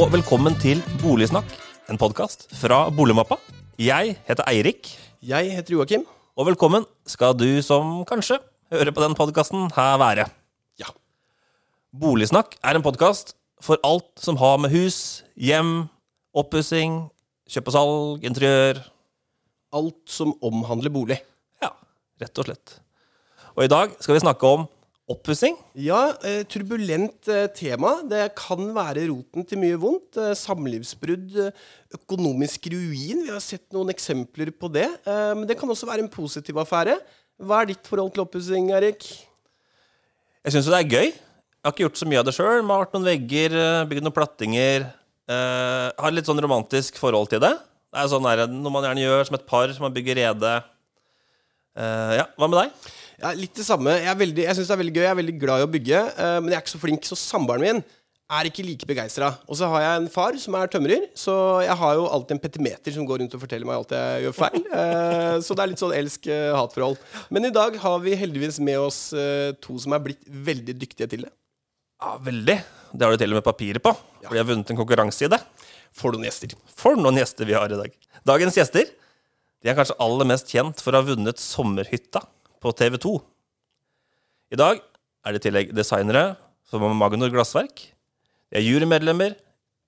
og velkommen til Boligsnakk, en podkast fra Boligmappa. Jeg heter Eirik, Jeg heter Joakim. og velkommen skal du som kanskje hører på den podkasten her være. Ja. Boligsnakk er en podkast for alt som har med hus, hjem, oppussing, kjøp og salg, interiør Alt som omhandler bolig. Ja, rett og slett. Og i dag skal vi snakke om oppussing. Ja, eh, turbulent eh, tema. Det kan være roten til mye vondt. Eh, samlivsbrudd, økonomisk ruin. Vi har sett noen eksempler på det. Men det kan også være en positiv affære. Hva er ditt forhold til oppussing, Erik? Jeg syns jo det er gøy. Jeg har ikke gjort så mye av det sjøl. Malt noen vegger, bygd noen plattinger. Jeg har litt sånn romantisk forhold til det. Det er sånn der, noe man gjerne gjør som et par, som man bygger rede. Ja, Hva med deg? Ja, litt det samme. Jeg, veldig- jeg syns det er veldig gøy. Jeg er veldig glad i å bygge. uh, men jeg er ikke så flink, så samboeren min er ikke like begeistra. Og så har jeg en far som er tømrer, så jeg har jo alltid en petimeter som går rundt og forteller meg alt jeg gjør feil. Uh, så det er litt sånn elsk-hat-forhold. Men i dag har vi heldigvis med oss uh, to som er blitt veldig dyktige til det. Ja, Veldig. Det har du til og med papiret på. For de har vunnet en konkurranse i det. For noen gjester. For noen gjester vi har i dag. Dagens gjester de er kanskje aller mest kjent for å ha vunnet Sommerhytta på TV 2. I dag er det i tillegg designere som Magnor Glassverk. De er jurymedlemmer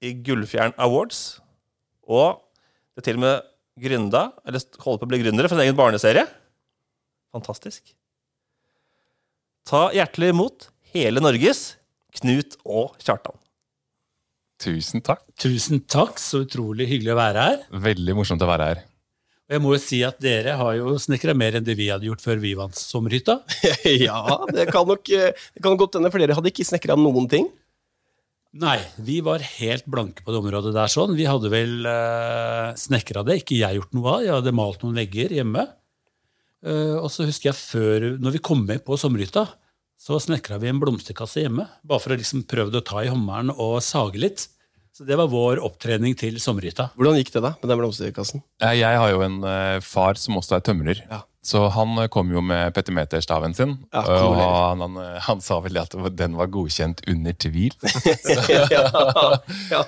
i Gullfjern Awards. Og det er til og med gründa, eller holder på å bli gründere, for en egen barneserie. Fantastisk. Ta hjertelig imot hele Norges Knut og Kjartan. Tusen takk. Tusen takk, så utrolig hyggelig å være her. Veldig morsomt å være her. Jeg må jo si at dere har jo snekra mer enn det vi hadde gjort før vi vant sommerhytta. ja, det kan nok eh, det kan godt hende, for dere hadde ikke snekra noen ting. Nei, vi var helt blanke på det området der sånn. Vi hadde vel uh, snekra det, ikke jeg gjort noe av. Jeg hadde malt noen vegger hjemme. Eh, og så husker jeg før, når vi kom med på sommerhytta, så snekra vi en blomsterkasse hjemme. Bare for å liksom prøve å ta i hammeren og sage litt. Så det var vår opptrening til sommerhytta. Hvordan gikk det da med den blomsterkassen? Eh, Jeg har jo en eh, far som også er tømrer. Ja. Så han eh, kom jo med petimeterstaven sin. Ja, og han, han, eh, han sa vel at den var godkjent under tvil. ja. ja.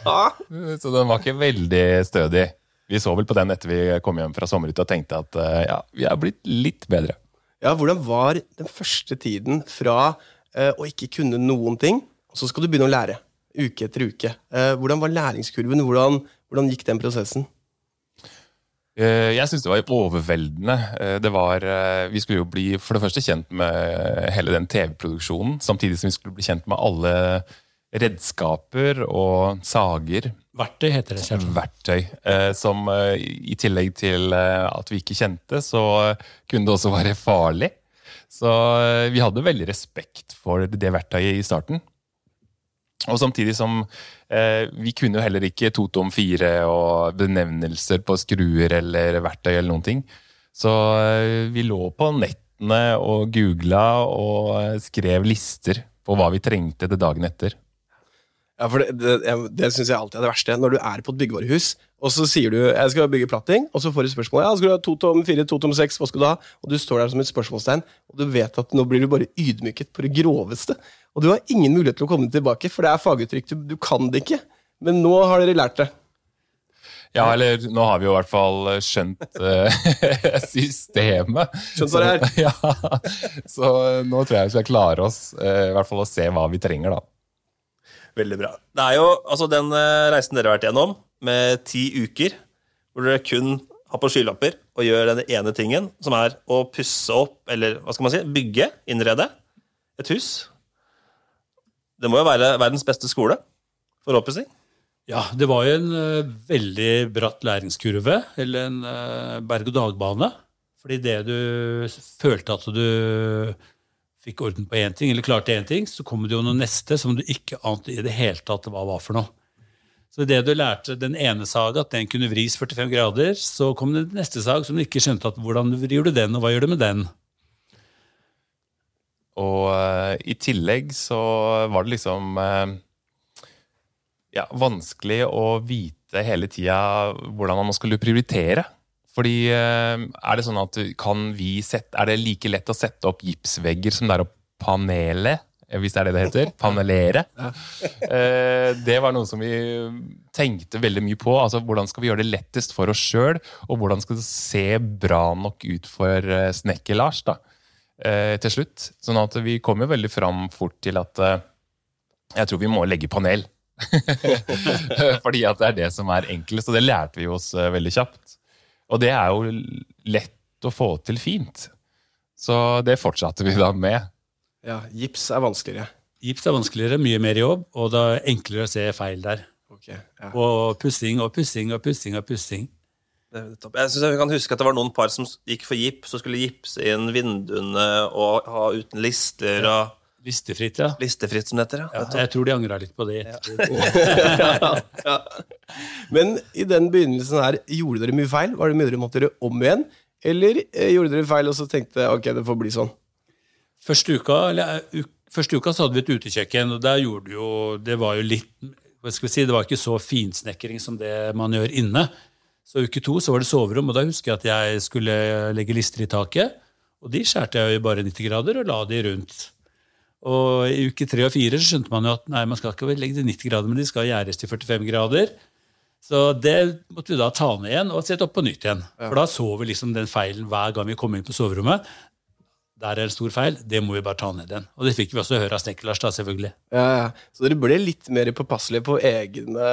Så den var ikke veldig stødig. Vi så vel på den etter vi kom hjem fra sommerhytta og tenkte at eh, ja, vi er blitt litt bedre. Ja, hvordan var den første tiden fra eh, å ikke kunne noen ting, og så skal du begynne å lære, uke etter uke. Eh, hvordan var læringskurven? Hvordan, hvordan gikk den prosessen? Eh, Jeg syns det var overveldende. Eh, Det var, vi skulle jo bli for det første kjent med hele den TV-produksjonen, samtidig som vi skulle bli kjent med alle redskaper og sager, Verktøy heter det. Selv. verktøy, eh, som i tillegg til at vi ikke kjente, så kunne det også være farlig. Så vi hadde veldig respekt for det verktøyet i starten. Og samtidig som eh, vi kunne jo heller ikke totom fire og benevnelser på skruer eller verktøy eller noen ting. Så eh, vi lå på nettene og googla og eh, skrev lister på hva vi trengte til dagen etter. Ja, for Det, det, det syns jeg alltid er det verste. Når du er på et byggevarehus, og så sier du jeg skal bygge platting, og så får du spørsmål ja, skal du ha to tom fire, to tom seks, hva skal du ha? Og du står der som et spørsmålstegn, og du vet at nå blir du bare ydmyket på det groveste. Og du har ingen mulighet til å komme tilbake, for det er faguttrykk. Du, du kan det ikke. Men nå har dere lært det. Ja, eller nå har vi jo i hvert fall skjønt uh, systemet. Skjønt hva det er. Så, ja, så nå tror jeg vi skal klare oss, uh, i hvert fall å se hva vi trenger, da. Veldig bra. Det er jo altså den eh, reisen dere har vært gjennom, med ti uker, hvor dere kun har på skylapper og gjør den ene tingen, som er å pusse opp, eller hva skal man si, bygge, innrede et hus. Det må jo være verdens beste skole for oppussing. Ja, det var jo en uh, veldig bratt læringskurve, eller en uh, berg-og-dal-bane. Fordi det du følte at du fikk orden på én ting, eller klarte én ting, så kom det jo noe neste som du ikke ante i det hele tatt hva var for noe. Så det du lærte den ene saga, at den kunne vris 45 grader, så kom det neste sag som du ikke skjønte at hvordan vrir du den, og hva gjør du med den? Og uh, i tillegg så var det liksom uh, ja, vanskelig å vite hele tida hvordan man skulle prioritere. Fordi eh, er det sånn at kan vi sette, er det like lett å sette opp gipsvegger som det er å panele? eh, hvis det er det det heter. Panelere. Eh, det var noe som vi tenkte veldig mye på. altså Hvordan skal vi gjøre det lettest for oss sjøl, og hvordan skal det se bra nok ut for Snekker-Lars da, til slutt. Sånn at vi kom jo veldig fram fort til at jeg tror vi må legge panel. Fordi at det er det som er enklest, og det lærte vi oss veldig kjapt. Og det er jo lett å få til fint. Så det fortsatte vi da med. Ja, Gips er vanskeligere. Gips er vanskeligere, mye mer jobb, og det er enklere å se feil der. Okay, ja. Og pussing og pussing og pussing og pussing. Er. Jeg synes jeg kan huske at det var noen par som gikk for gips og skulle gipse inn vinduene og ha uten lister og Listefritt, ja. listefritt, som det heter. ja. Ja. Jeg tror de angra litt på det. ja. Men i den begynnelsen her, gjorde dere mye feil? Var det mye dere måtte gjøre om igjen? Eller eh, gjorde dere feil og så tenkte ok, det får bli sånn? Første uka, eller, eh, første uka så hadde vi et utekjøkken, og der gjorde det jo Det var jo litt hva skal vi si, Det var ikke så finsnekring som det man gjør inne. Så uke to så var det soverom, og da husker jeg at jeg skulle legge lister i taket. Og de skjærte jeg jo i bare 90 grader og la de rundt. Og i uke tre og fire så skjønte man jo at nei, man skal ikke legge det 90 grader, men de skal gjæres til 45 grader. Så det måtte vi da ta ned igjen og sette opp på nytt igjen. For da så vi liksom den feilen hver gang vi kom inn på soverommet. Der er en stor feil, det må vi bare ta ned igjen. Og det fikk vi også høre av Snekker-Lars, da, selvfølgelig. Ja, ja. Så dere ble litt mer påpasselige på egne,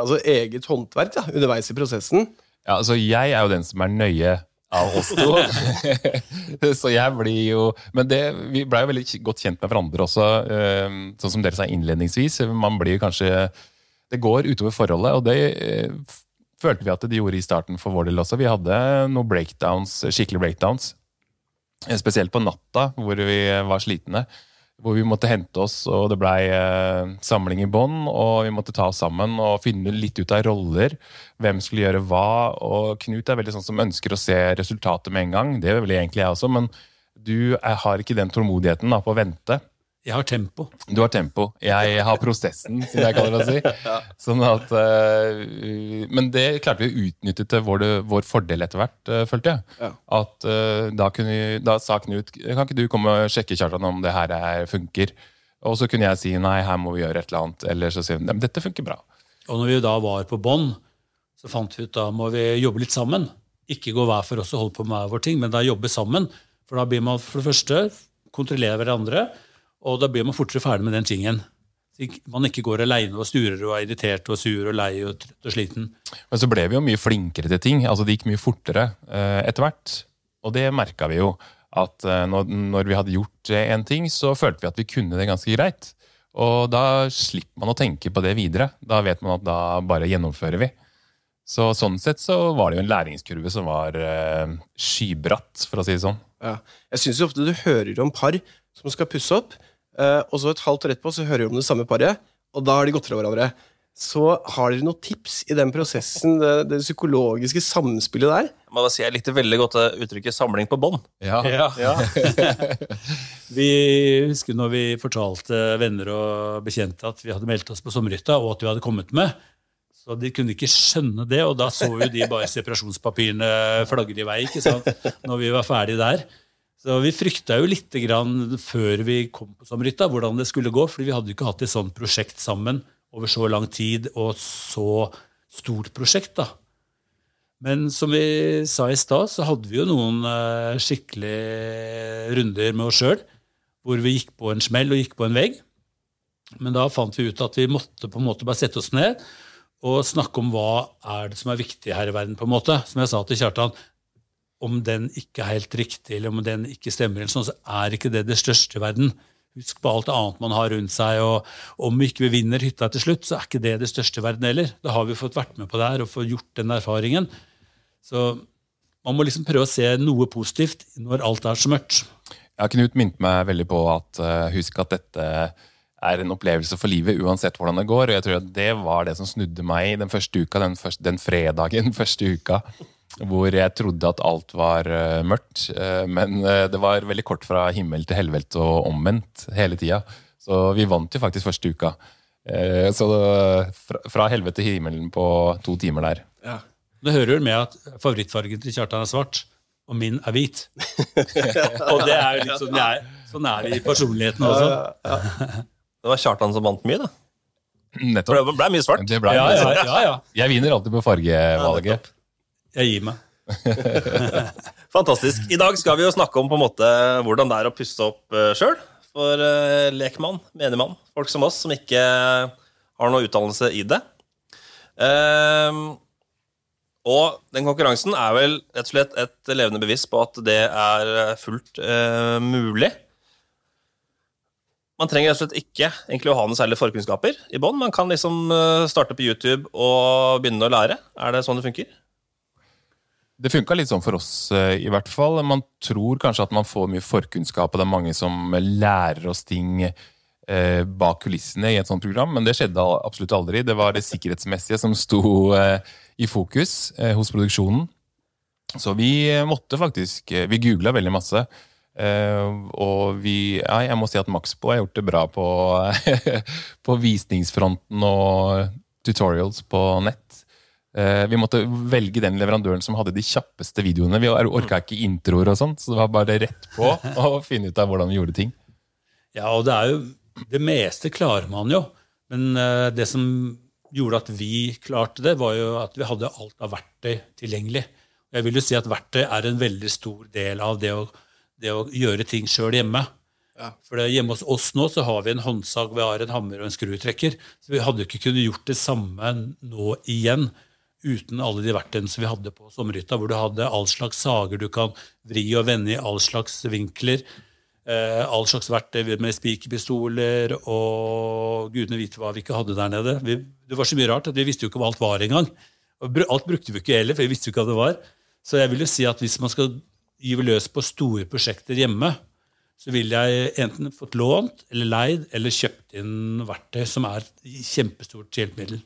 altså eget håndverk da, underveis i prosessen? Ja, altså Jeg er jo den som er nøye av oss to. så jeg blir jo Men det, vi blei jo veldig godt kjent med hverandre også. eh, Sånn som dere sa innledningsvis. Man blir kanskje Det går utover forholdet, og det eh, følte vi at det gjorde i starten for vår del også. Vi hadde noen breakdowns, skikkelig breakdowns. Eh, Spesielt på natta, hvor vi var slitne. Hvor vi måtte hente oss, og det blei eh, samling i bånd. Og vi måtte ta oss sammen og finne litt ut av roller. Hvem skulle gjøre hva. Og Knut er veldig sånn som ønsker å se resultatet med en gang. Det vil egentlig jeg også, men du er, har ikke den tålmodigheten da, på å vente. Jeg har tempo. Du har tempo. Jeg har prosessen, som jeg kaller det å si. Sånn at, eh, men det klarte vi å utnytte til vår, vår fordel etter hvert, eh, følte jeg. At eh, da, kunne da sa Knut kan ikke du komme og sjekke Kjartan om det her er, funker. Og så kunne jeg si nei, her må vi gjøre et eller annet. Eller så sier hun nei, dette funker bra. Og når vi da var på bånn, så fant vi ut da må vi jobbe litt sammen. Ikke gå hver for oss og holde på med hver vår ting, men da jobbe sammen. For da blir man for det første kontrollere hverandre, og da blir man fortere ferdig med den tingen. Så man ikke går aleine og sturer og er irritert og sur og lei og trøtt og sliten. Men så ble vi jo mye flinkere til ting. altså Det gikk mye fortere eh, etter hvert. Og det merka vi jo. At eh, når, når vi hadde gjort eh, en ting, så følte vi at vi kunne det ganske greit. Og da slipper man å tenke på det videre. Da vet man at da bare gjennomfører vi. Så sånn sett så var det jo en læringskurve som var eh, skybratt, for å si det sånn. Ja. Jeg syns ofte du hører om par som skal pusse opp, og så et halvt år etterpå så hører vi om det samme paret, og da har de gått fra hverandre. Så har dere noen tips i den prosessen, det, det psykologiske samspillet der? Jeg må sier si, jeg likte veldig godt uttrykket 'samling på bånd'. Ja. Vi husker når vi fortalte venner og bekjente at vi hadde meldt oss på sommerhytta, og at vi hadde kommet med. Så de kunne ikke skjønne det, og da så jo de bare separasjonspapirene flagre i vei ikke sant? når vi var ferdig der. Så vi frykta jo litt grann før vi kom på sommerhytta, hvordan det skulle gå, fordi vi hadde jo ikke hatt et sånt prosjekt sammen over så lang tid, og så stort prosjekt. da. Men som vi sa i stad, så hadde vi jo noen skikkelig skikkelige runder med oss sjøl, hvor vi gikk på en smell og gikk på en vegg. Men da fant vi ut at vi måtte på en måte bare sette oss ned og snakke om hva er det som er viktig her i verden. på en måte. Som jeg sa til Kjartan, om den ikke er helt riktig, eller om den ikke stemmer, eller sånn, så er ikke det det største i verden. Husk på alt annet man har rundt seg, og om vi ikke vinner hytta til slutt, så er ikke det det største i verden heller. Da har vi fått vært med på det her og fått gjort den erfaringen. Så man må liksom prøve å se noe positivt når alt er så mørkt. Ja, Knut minte meg veldig på at uh, husk at dette er en opplevelse for livet uansett hvordan det går. Og jeg tror at det var det som snudde meg den første uka, den, første, den fredagen første uka. Hvor jeg trodde at alt var uh, mørkt. Uh, men uh, det var veldig kort fra himmel til helvete og omvendt hele tida. Så vi vant jo faktisk første uka. Eh, så fra, fra helvete til himmelen på to timer der. Ja. Det hører med at favorittfargen til Kjartan er svart, og min er hvit. og det er jo litt sånn jeg er. Sånn er det i personligheten også. Det var Kjartan som vant mye, da. Nettopp. det ble mye svart. Det ble, Ja, ja, ja, ja. Jeg vinner alltid på fargevalget. Jeg gir meg. Fantastisk. I dag skal vi jo snakke om på en måte hvordan det er å pusse opp uh, sjøl. For uh, lekmann, menigmann, folk som oss som ikke har noe utdannelse i det. Ehm, og den konkurransen er vel rett og slett et levende bevis på at det er eh, fullt eh, mulig. Man trenger rett og slett ikke egentlig å ha noen særlige forkunnskaper i bånn. Man kan liksom eh, starte på YouTube og begynne å lære. Er det sånn det funker? Det funka litt sånn for oss, eh, i hvert fall. Man tror kanskje at man får mye forkunnskap, og det er mange som lærer oss ting eh, bak kulissene i et sånt program, men det skjedde absolutt aldri. Det var det sikkerhetsmessige som sto eh, i fokus hos produksjonen. Så vi måtte faktisk Vi googla veldig masse. og vi ja, Jeg må si at Maxbo har gjort det bra på, på visningsfronten og tutorials på nett. Eh, vi måtte velge den leverandøren som hadde de kjappeste videoene. Vi orka ikke introer og sånt, så det var bare rett på å finne ut av hvordan vi gjorde ting. Ja, og det er jo Det meste klarer man jo. Men eh, det som gjorde at vi klarte det, var jo at vi hadde alt av verktøy tilgjengelig. Jeg vil jo si at verktøy er en veldig stor del av det å, det å gjøre ting sjøl hjemme. For Hjemme hos oss nå så har vi en håndsag, vi har en hammer og en skrutrekker. Så vi hadde jo ikke kunnet gjort det samme nå igjen uten alle de verktøyene som vi hadde på sommerhytta, hvor du hadde all slags sager du kan vri og vende i all slags vinkler. Eh, all slags verktøy med spikerpistoler og gudene vite hva vi ikke hadde der nede. Vi, det var så mye rart at vi visste jo ikke hva alt var engang. Alt brukte vi ikke heller, for vi visste jo ikke hva det var. Så jeg vil jo si at hvis man skal gyve løs på store prosjekter hjemme, så ville jeg enten fått lånt eller leid eller kjøpt inn verktøy som er et kjempestort hjelpemiddel.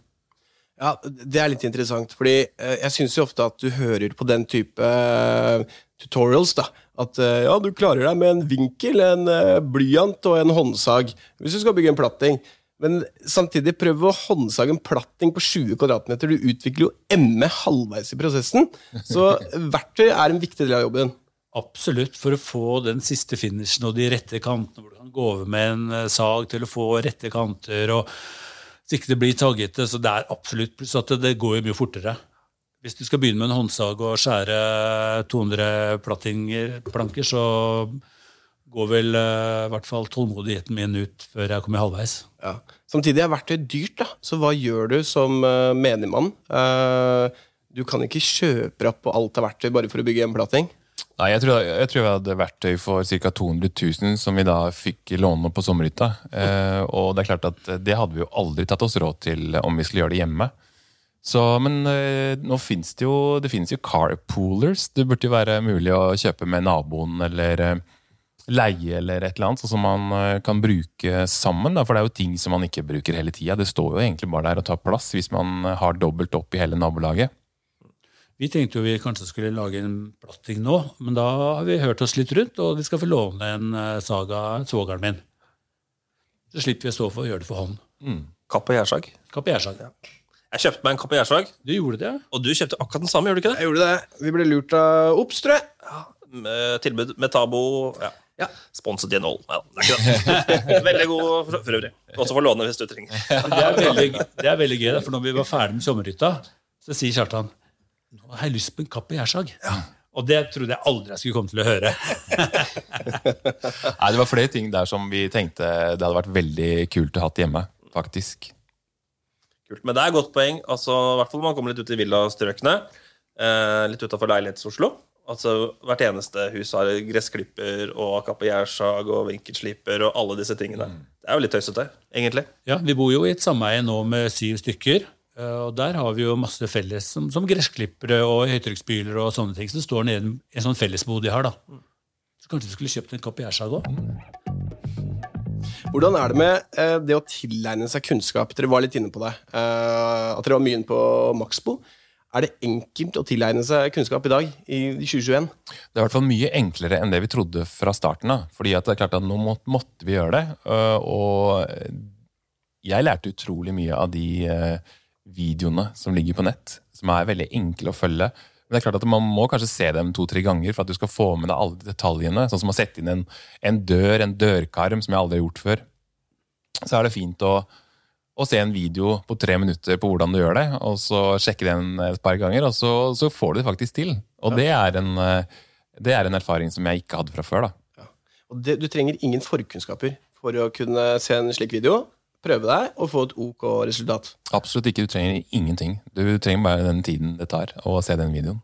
Ja, Det er litt interessant, fordi eh, jeg syns jo ofte at du hører på den type eh, tutorials. da, At eh, ja, du klarer deg med en vinkel, en blyant og en håndsag hvis du skal bygge en platting. Men samtidig, prøv å håndsage en platting på 20 kvm. Du utvikler jo ME halvveis i prosessen. Så verktøy er en viktig del av jobben. Absolutt, for å få den siste finishen og de rette kantene, hvor du kan gå over med en sag til å få rette kanter, og så ikke det blir taggete. Så det er absolutt pluss at det, går jo mye fortere. Hvis du skal begynne med en håndsag og skjære 200 plattinger, planker, så går vel eh, i hvert fall tålmodigheten min ut før jeg kommer halvveis. Ja. Samtidig er verktøy dyrt, da. Så hva gjør du som uh, menigmann? Uh, du kan ikke kjøpe opp på alt av verktøy bare for å bygge en platting. Nei, jeg tror, jeg tror vi hadde verktøy for ca. 200 000 som vi da fikk låne på sommerhytta. Eh, og det er klart at det hadde vi jo aldri tatt oss råd til om vi skulle gjøre det hjemme. Så, men eh, nå finnes det jo det finnes jo carpoolers. Det burde jo være mulig å kjøpe med naboen eller eh, leie eller et eller annet, sånn som man eh, kan bruke sammen. Da, for det er jo ting som man ikke bruker hele tida. Det står jo egentlig bare der og tar plass hvis man har dobbelt opp i hele nabolaget. Vi tenkte jo vi kanskje skulle lage en platting nå, men da har vi hørt oss litt rundt, og vi skal få låne en saga sag av svogeren min. Så slipper vi å stå for å gjøre det for hånd. Kapp og gjærsag. Kapiersag. Jeg kjøpte meg en kapp og gjærsag, Du gjorde det? ja. og du kjøpte akkurat den samme, gjorde du ikke det? Jeg gjorde det. Vi ble lurt av Obs, tror jeg. Med tilbud med Tabo. Ja. Ja. Sponset i en ål. Er. Veldig god for øvrig. Også for låne hvis du trenger. Det er veldig, det er veldig gøy, for når vi var ferdig med sommerhytta, så sier Kjartan nå har jeg lyst på en kapp og gjærsag. Og det trodde jeg aldri jeg skulle komme til å høre. Nei, Det var flere ting der som vi tenkte det hadde vært veldig kult å ha hjemme. faktisk. Kult. Men det er et godt poeng. Altså, I hvert fall når man kommer litt ut i villastrøkene. Eh, litt utafor leilighets-Oslo. Altså, hvert eneste hus har gressklipper og kappejærsag og vinkelsliper og alle disse tingene. Det er jo litt tøysete, egentlig. Ja, Vi bor jo i et sameie nå med syv stykker. Eh, Og der har vi jo masse felles, som, som gressklippere og høytrykksspyler og sånne ting. som står nede i en sånn fellesbod de har, da. Så kanskje vi skulle kjøpt en kapiersag òg? Hvordan er det med eh, det å tilegne seg kunnskap? Dere var litt inne på det. Eh, at dere var mye inne på Maxbo. Er det enkelt å tilegne seg kunnskap i dag, i 2021? Det er i hvert fall mye enklere enn det vi trodde fra starten av. Fordi at det er klart at nå må, måtte vi gjøre det. øh, Og jeg lærte utrolig mye av de øh, videoene som ligger på nett. Som er veldig enkle å følge. Men det er klart at man må kanskje se dem to-tre ganger for at du skal få med deg alle detaljene. Sånn som å sette inn en, en dør, en dørkarm, som jeg aldri har gjort før. Så er det fint å, å se en video på tre minutter på hvordan du gjør det, og så sjekke den et par ganger, og så, så får du det faktisk til. Og det, er en, eh, det er en erfaring som jeg ikke hadde fra før. da. Og det, du trenger ingen forkunnskaper for å kunne se en slik video, prøve deg og få et OK resultat. Absolutt ikke. Du trenger ingenting. Du trenger bare den tiden det tar å se den videoen.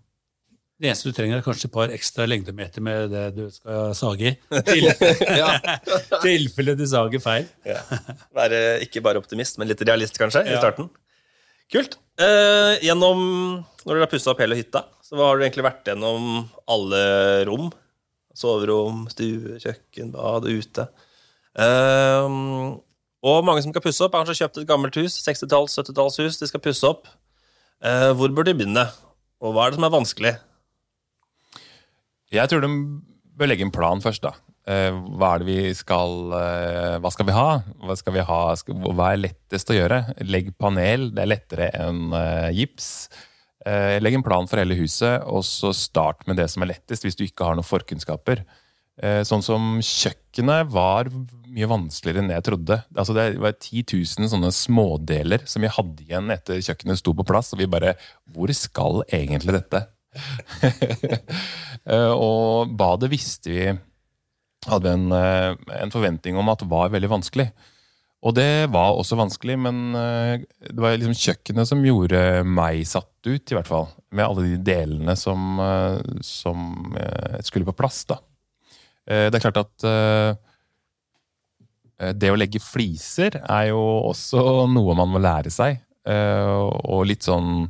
Det eneste du trenger, er kanskje et par ekstra lengdemeter med det du skal sage i. Til tilfelle du sager feil. Ja. Være ikke bare optimist, men litt realist, kanskje, i starten. Kult. Eh, gjennom, når dere har pussa opp hele hytta, så har du egentlig vært gjennom alle rom. Soverom, stue, kjøkken, bad, ute. Eh, og mange som skal pusse opp, har kanskje kjøpt et gammelt hus. 60-talls, 70-tallshus. De skal pusse opp. Eh, hvor bør de begynne? Og hva er det som er vanskelig? Jeg tror de bør legge en plan først, da. Eh, Hva er det vi skal eh, Hva skal vi ha? Hva skal vi ha? Hva er lettest å gjøre? Legg panel. Det er lettere enn eh, gips. Eh, Legg en plan for hele huset, og så start med det som er lettest, hvis du ikke har noen forkunnskaper. Eh, Sånn som kjøkkenet var mye vanskeligere enn jeg trodde. Altså det var 10 000 sånne smådeler som vi hadde igjen etter kjøkkenet sto på plass, og vi bare Hvor skal egentlig dette? Eh, og badet visste vi hadde en, eh, en forventning om at var veldig vanskelig. Og det var også vanskelig, men det var liksom kjøkkenet som gjorde meg satt ut, i hvert fall. Med alle de delene som, som skulle på plass, da. Eh, Det er klart at eh, eh, det å legge fliser er jo også noe man må lære seg. Og litt sånn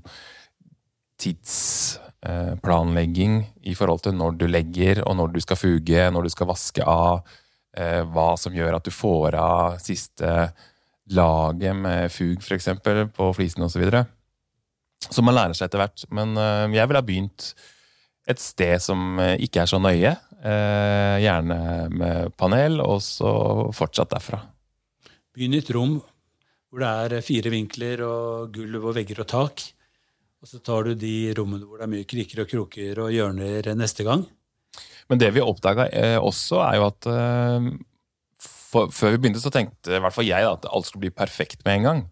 tidsplanlegging i forhold til når du legger, og når du skal fuge, når du skal vaske av. Hva som gjør at du får av siste laget med fug, f.eks., på flisene osv. Som man lærer seg etter hvert. Men jeg ville ha begynt et sted som ikke er så nøye. Eh, Gjerne med panel, og så fortsatt derfra. Begynn i et rom hvor det er fire vinkler og gulv og vegger og tak. Og så tar du de rommene hvor det er mye kriker og kroker og hjørner neste gang. Men det vi oppdaga eh, også, er jo at eh, for, før vi begynte, så tenkte i hvert fall jeg da, at alt skulle bli perfekt med en gang.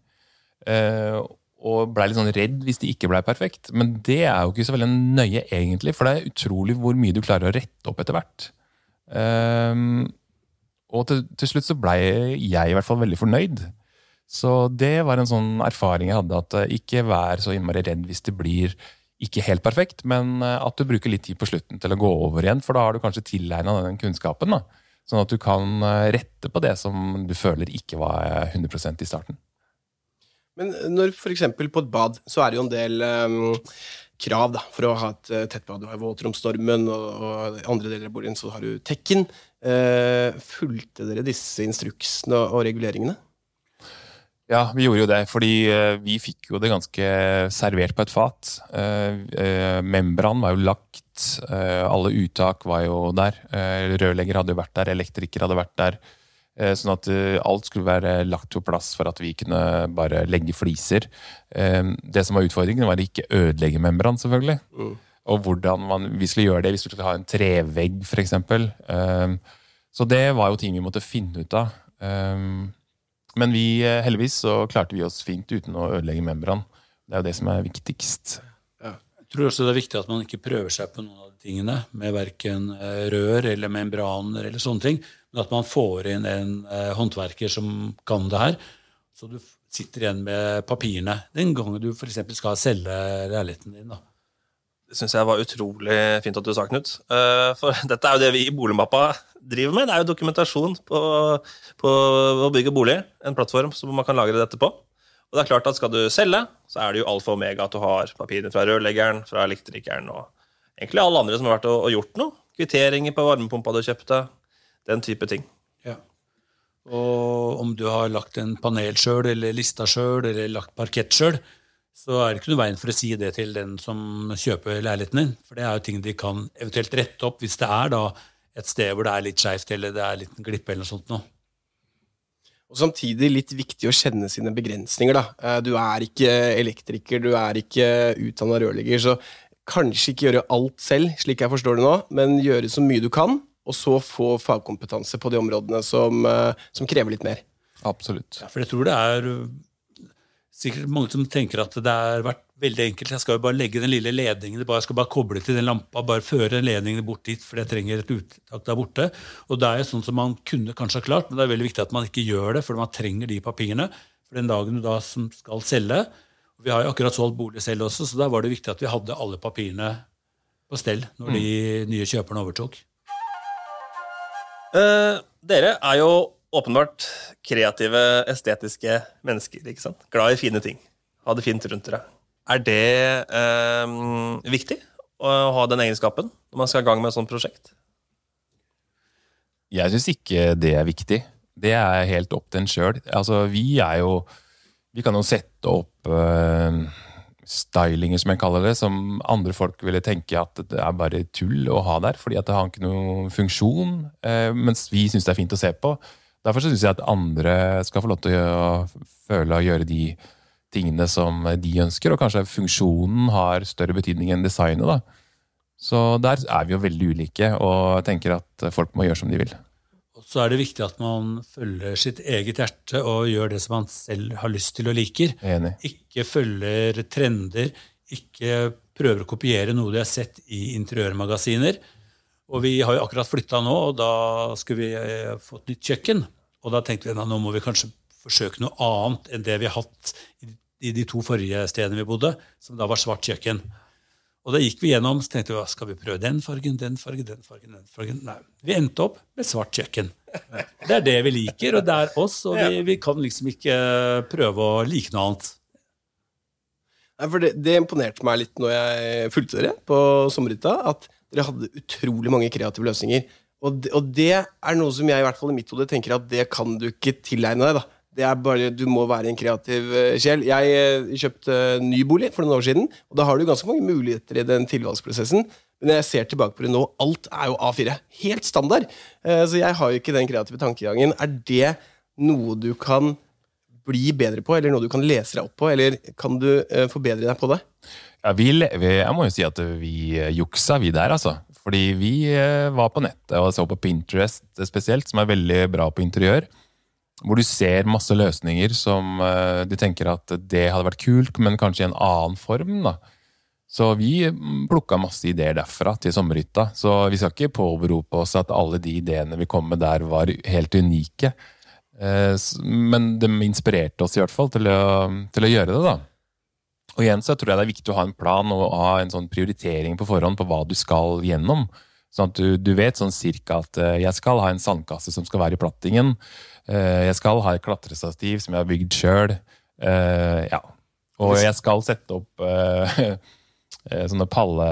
Og blei litt sånn redd hvis det ikke blei perfekt. Men det er jo ikke så veldig nøye, egentlig, for det er utrolig hvor mye du klarer å rette opp etter hvert. Um, og til, til slutt så blei jeg i hvert fall veldig fornøyd. Så det var en sånn erfaring jeg hadde, at eh, ikke vær så innmari redd hvis det blir ikke helt perfekt, men eh, at du bruker litt tid på slutten til å gå over igjen, for da har du kanskje tilegna den kunnskapen. da. Sånn at du kan eh, rette på det som du føler ikke var eh, 100 i starten. Men når for eksempel på et bad, så er det jo en del um, krav da, for å ha et eh, tett bad. Du har våtromsnormen, og, og andre deler av boligen så har du tekken. Uh, fulgte dere disse instruksene og, og reguleringene? Ja, vi gjorde jo det, fordi uh, vi fikk jo det ganske servert på et fat. Uh, eh, membran var jo lagt, eh, alle uttak var jo der. Eh, rørlegger hadde jo vært der, elektriker hadde vært der. Eh, sånn at eh, alt skulle være lagt på plass for at vi kunne bare legge fliser. Eh, det som var utfordringen, var å ikke ødelegge membran, selvfølgelig. Og hvordan man, vi skulle gjøre det hvis vi skulle ha en trevegg, f.eks. Så det var jo ting vi måtte finne ut av. Men vi, heldigvis så klarte vi oss fint uten å ødelegge membran. Det er jo det som er viktigst. Jeg tror også det er viktig at man ikke prøver seg på noen av de tingene med verken rør eller membraner eller sånne ting, men at man får inn en eh, håndverker som kan det her, så du sitter igjen med papirene den gangen du f.eks. skal selge leiligheten din. da. Det syns jeg var utrolig fint at du sa, Knut. Eh, For dette er jo det vi i Boligmappa driver med. Det er jo dokumentasjon på, på å bygge bolig. En plattform som man kan lagre dette på. Og det er klart at skal du selge, så er det jo alfa og omega at du har papirene fra rørleggeren, fra elektrikeren og egentlig alle andre som har vært og, gjort noe. Kvitteringer på varmepumpa du kjøpte. Den type ting. Ja. Og om du har lagt en panel sjøl, eller lista sjøl, eller lagt parkett sjøl, så er det ikke noe veien for å si det til den som kjøper leiligheten din. For det er jo ting de kan eventuelt rette opp hvis det er da et sted hvor det er litt skeivt, eller det er litt en glippe eller noe sånt noe. Og samtidig litt viktig å kjenne sine begrensninger. da. Eh, Du er ikke elektriker, du er ikke utdanna rørlegger, så kanskje ikke gjøre alt selv, slik jeg forstår det nå, men gjøre så mye du kan, og så få fagkompetanse på de områdene som, eh, som krever litt mer. Absolutt. Ja, for jeg tror det er uh, sikkert mange som tenker at det har vært veldig enkelt. Jeg skal jo bare legge den lille ledningen, jeg skal bare koble til den lampa, bare føre ledningen bort dit, for jeg trenger et uttak der borte. Og det er jo sånn som man kunne kanskje ha klart, men det er veldig viktig at man ikke gjør det, for man trenger de papirene for den dagen du da som skal selge. Og vi har jo akkurat solgt bolig selv også, så da var det viktig at vi hadde alle papirene på stell når de nye kjøperne overtok. Eh, dere er jo åpenbart kreative, estetiske mennesker. ikke sant? Glad i fine ting. Ha det fint rundt dere. Er det eh, viktig å ha den egenskapen når man skal i gang med et sånt prosjekt? Jeg syns ikke det er viktig. Det er helt opp til en sjøl. Altså, vi er jo Vi kan jo sette opp uh, stylinger, som jeg kaller det, som andre folk ville tenke at det er bare tull å ha der, fordi at det har ikke noen funksjon. Uh, mens vi syns det er fint å se på. Derfor syns jeg at andre skal få lov til å føle og gjøre de tingene som de ønsker, og kanskje funksjonen har større betydning enn designet. da. Så der er vi jo veldig ulike, og tenker at folk må gjøre som de vil. Så er det viktig at man følger sitt eget hjerte og gjør det som man selv har lyst til og liker. Enig. Ikke følger trender, ikke prøver å kopiere noe de har sett i interiørmagasiner. Og vi har jo akkurat flytta nå, og da skulle vi fått få et nytt kjøkken. Og da tenkte vi at nå må vi kanskje forsøke noe annet enn det vi har hatt i i de to forrige stedene vi bodde, som da var svart kjøkken. Og da gikk vi gjennom så tenkte vi, skal vi prøve den fargen, den fargen, den fargen. den fargen? Nei, Vi endte opp med svart kjøkken. Det er det vi liker, og det er oss, og vi, vi kan liksom ikke prøve å like noe annet. Nei, for det, det imponerte meg litt når jeg fulgte dere på sommerhytta, at dere hadde utrolig mange kreative løsninger. Og det, og det er noe som jeg i hvert fall i mitt hode tenker at det kan du ikke tilegne deg. da. Det er bare, Du må være en kreativ eh, sjel. Jeg eh, kjøpte ny bolig for noen år siden, og da har du ganske mange muligheter i den tilvalgsprosessen. Men når jeg ser tilbake på det nå, alt er jo A4. Helt standard. Eh, Så jeg har jo ikke den kreative tankegangen. Er det noe du kan bli bedre på, eller noe du kan lese deg opp på, eller kan du forbedre deg på det? Ja, vi, jeg må jo si at vi juksa, vi der, altså. Fordi vi var på nettet og så på Pinterest spesielt, som er veldig bra på interiør. Hvor du ser masse løsninger som eh, du tenker at det hadde vært kult, men kanskje i en annen form. da. Så vi mm, plukka masse ideer derfra til sommerhytta. Så vi skal ikke påberope oss at alle de ideene vi kom med der, var helt unike. Eh, Men de inspirerte oss i hvert fall til å, til å gjøre det, da. Og igjen så tror jeg det er viktig å ha en plan og ha en sånn prioritering på forhånd på hva du skal gjennom. Sånn at du, du vet sånn cirka at eh, jeg skal ha en sandkasse som skal være i plattingen. Eh, Jeg skal ha et klatrestativ som jeg har bygd sjøl. Ja. Og jeg skal sette opp eh, eh, sånne palle...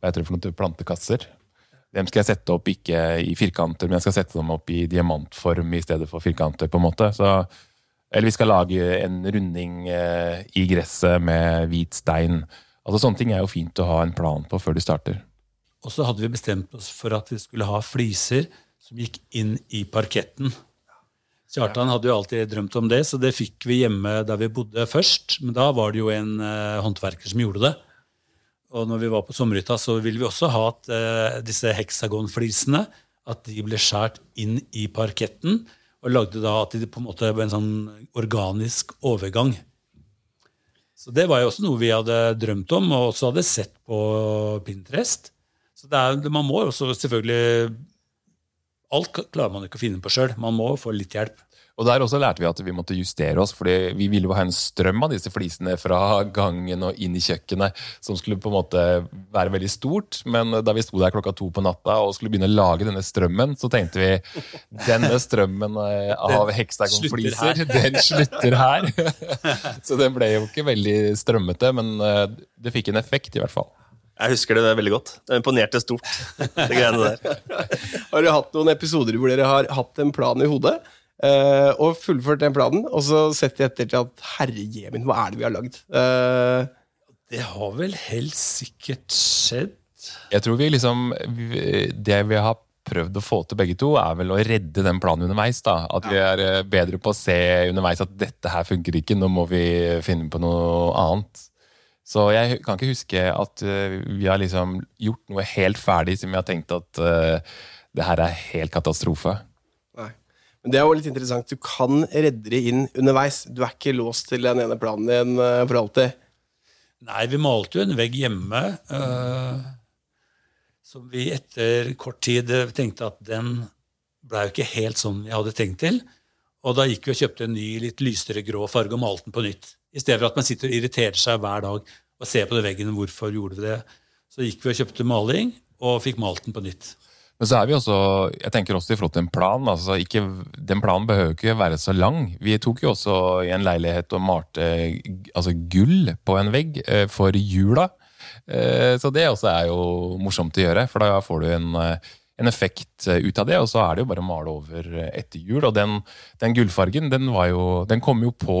Hva heter det for noe? Plantekasser. Dem skal jeg sette opp ikke i firkanter, men jeg skal sette dem opp i diamantform i stedet for firkanter. på en måte. Så, eller vi skal lage en runding eh, i gresset med hvit stein. Altså Sånne ting er jo fint å ha en plan på før du starter. Og så hadde vi bestemt oss for at vi skulle ha fliser som gikk inn i parketten. Kjartan hadde jo alltid drømt om det, så det fikk vi hjemme der vi bodde først. Men da var det jo en eh, håndverker som gjorde det. Og når vi var på sommerhytta, så ville vi også ha at eh, disse heksagonflisene at de ble skåret inn i parketten, og lagde da at de på en måte var en sånn organisk overgang. Så det var jo også noe vi hadde drømt om, og også hadde sett på Pinterest. Så det er, man må også selvfølgelig Alt klarer man ikke å finne på sjøl. Man må få litt hjelp. Og der også lærte vi at vi måtte justere oss, fordi vi ville jo ha en strøm av disse flisene fra gangen og inn i kjøkkenet, som skulle på en måte være veldig stort. Men da vi sto der klokka to på natta og skulle begynne å lage denne strømmen, så tenkte vi denne strømmen eh, av heksagonfliser, den slutter her. Så den ble jo ikke veldig strømmete, men eh, det fikk en effekt i hvert fall. Jeg husker det veldig godt. Det imponerte stort, det greiene der. Har dere hatt noen episoder hvor dere har hatt en plan i hodet, eh, og fullført den planen, og så sett i etter til at herre hva er det vi har lagd? Eh, Det har vel helt sikkert skjedd. Jeg tror vi liksom Det vi har prøvd å få til begge to, er vel å redde den planen underveis. da. At vi er eh, bedre på å se underveis at dette her funker ikke, nå må vi finne på noe annet. Så jeg kan ikke huske at eh, vi har liksom gjort noe helt ferdig som vi har tenkt at uh, det her er helt katastrofe. Nei. Men det er jo litt interessant. Du kan redde det inn underveis. Du er ikke låst til den ene planen din eh, for alltid. Nei, vi malte jo en vegg hjemme uh, som vi etter kort tid tenkte at den ble jo ikke helt sånn vi hadde tenkt til. Og da gikk vi og kjøpte en ny, litt lysere grå farge og malte den på nytt. I stedet for at man sitter og irriterer seg hver dag og ser på den veggen hvorfor gjorde vi det. Så gikk vi og kjøpte maling og fikk malt den på nytt. Men så er vi også, jeg tenker også i forhold til en plan. altså ikke, Den planen behøver ikke være så lang. Vi tok jo også i en leilighet og malte altså gull på en vegg eh, for jula. Eh, Så det også er jo morsomt å gjøre, for da får du en, eh, en effekt ut av det. Og så er det jo bare å male over etter jul. Og den, den gullfargen den, jo, den kom jo på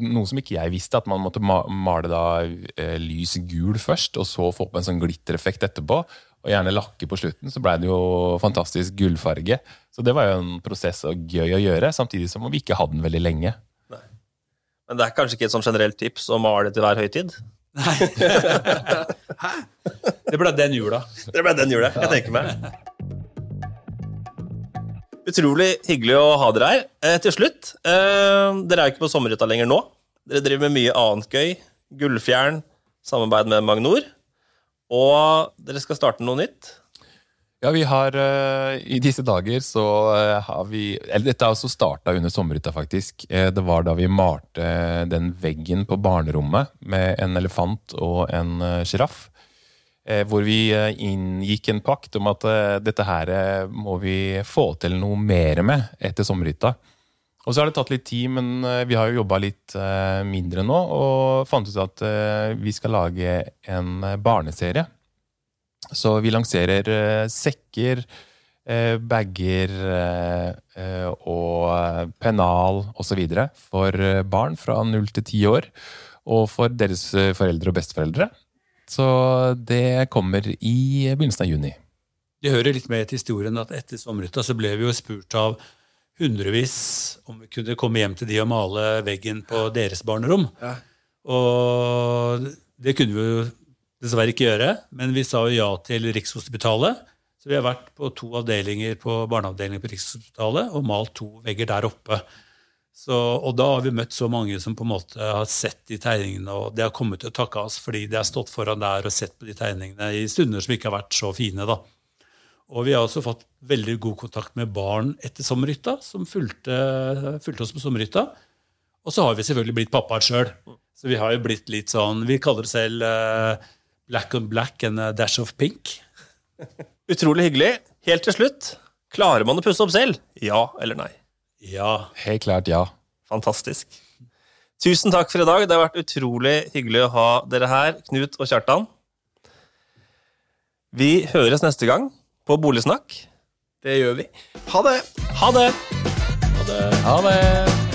noe som ikke jeg visste, at man måtte male da eh, lys gul først, og så få på en sånn glittereffekt etterpå. Og gjerne lakke på slutten, så blei det jo fantastisk gullfarge. Så det var jo en prosess og gøy å gjøre, samtidig som vi ikke hadde den veldig lenge. Men det er kanskje ikke et sånn generelt tips å male til hver høytid? Nei. Hæ? det ble den jula. Det ble den jula, jeg tenker meg. Utrolig hyggelig å ha dere her. Eh, til slutt, eh, dere er jo ikke på sommerhytta lenger nå. Dere driver med mye annet gøy. Gullfjern, samarbeid med Magnor. Og dere skal starte noe nytt. Ja, vi har uh, I disse dager så uh, har vi Eller dette har også starta under sommerhytta, faktisk. Uh, det var da vi malte den veggen på barnerommet med en elefant og en sjiraff. Hvor vi eh, inngikk en pakt om at eh, dette her eh, må vi få til noe mer med etter sommerhytta. Og så har det tatt litt tid, men eh, vi har jo jobba litt eh, mindre nå. Og fant ut at eh, vi skal lage en eh, barneserie. Så vi lanserer eh, sekker, eh, bager eh, eh, og eh, pennal osv. for eh, barn fra 0 til 10 år. Og for deres eh, foreldre og besteforeldre. Så det kommer i begynnelsen av juni. Det hører litt med til historien at etter sommerhytta så ble vi jo spurt av hundrevis om vi kunne komme hjem til de og male veggen på deres barnerom. Ja. Og det kunne vi jo dessverre ikke gjøre, men vi sa jo ja til Rikshospitalet. Så vi har vært på to avdelinger på barneavdelingen på Rikshospitalet og malt to vegger der oppe. Så, og da har vi møtt så mange som på en måte har sett de tegningene, og det har kommet til å takke oss fordi de har stått foran der og sett på de tegningene i stunder som ikke har vært så fine. da. Og vi har også fått veldig god kontakt med barn etter sommerhytta, som fulgte, fulgte oss på sommerhytta. Og så har vi selvfølgelig blitt pappaer sjøl. Så vi har jo blitt litt sånn Vi kaller det selv uh, black on black and a dash of pink. Utrolig hyggelig. Helt til slutt, klarer man å pusse opp selv? Ja eller nei? Ja. Helt klart ja. Fantastisk. Tusen takk for i dag. Det har vært utrolig hyggelig å ha dere her, Knut og Kjartan. Vi høres neste gang på Boligsnakk. Det gjør vi. Ha det! Ha det! Ha det!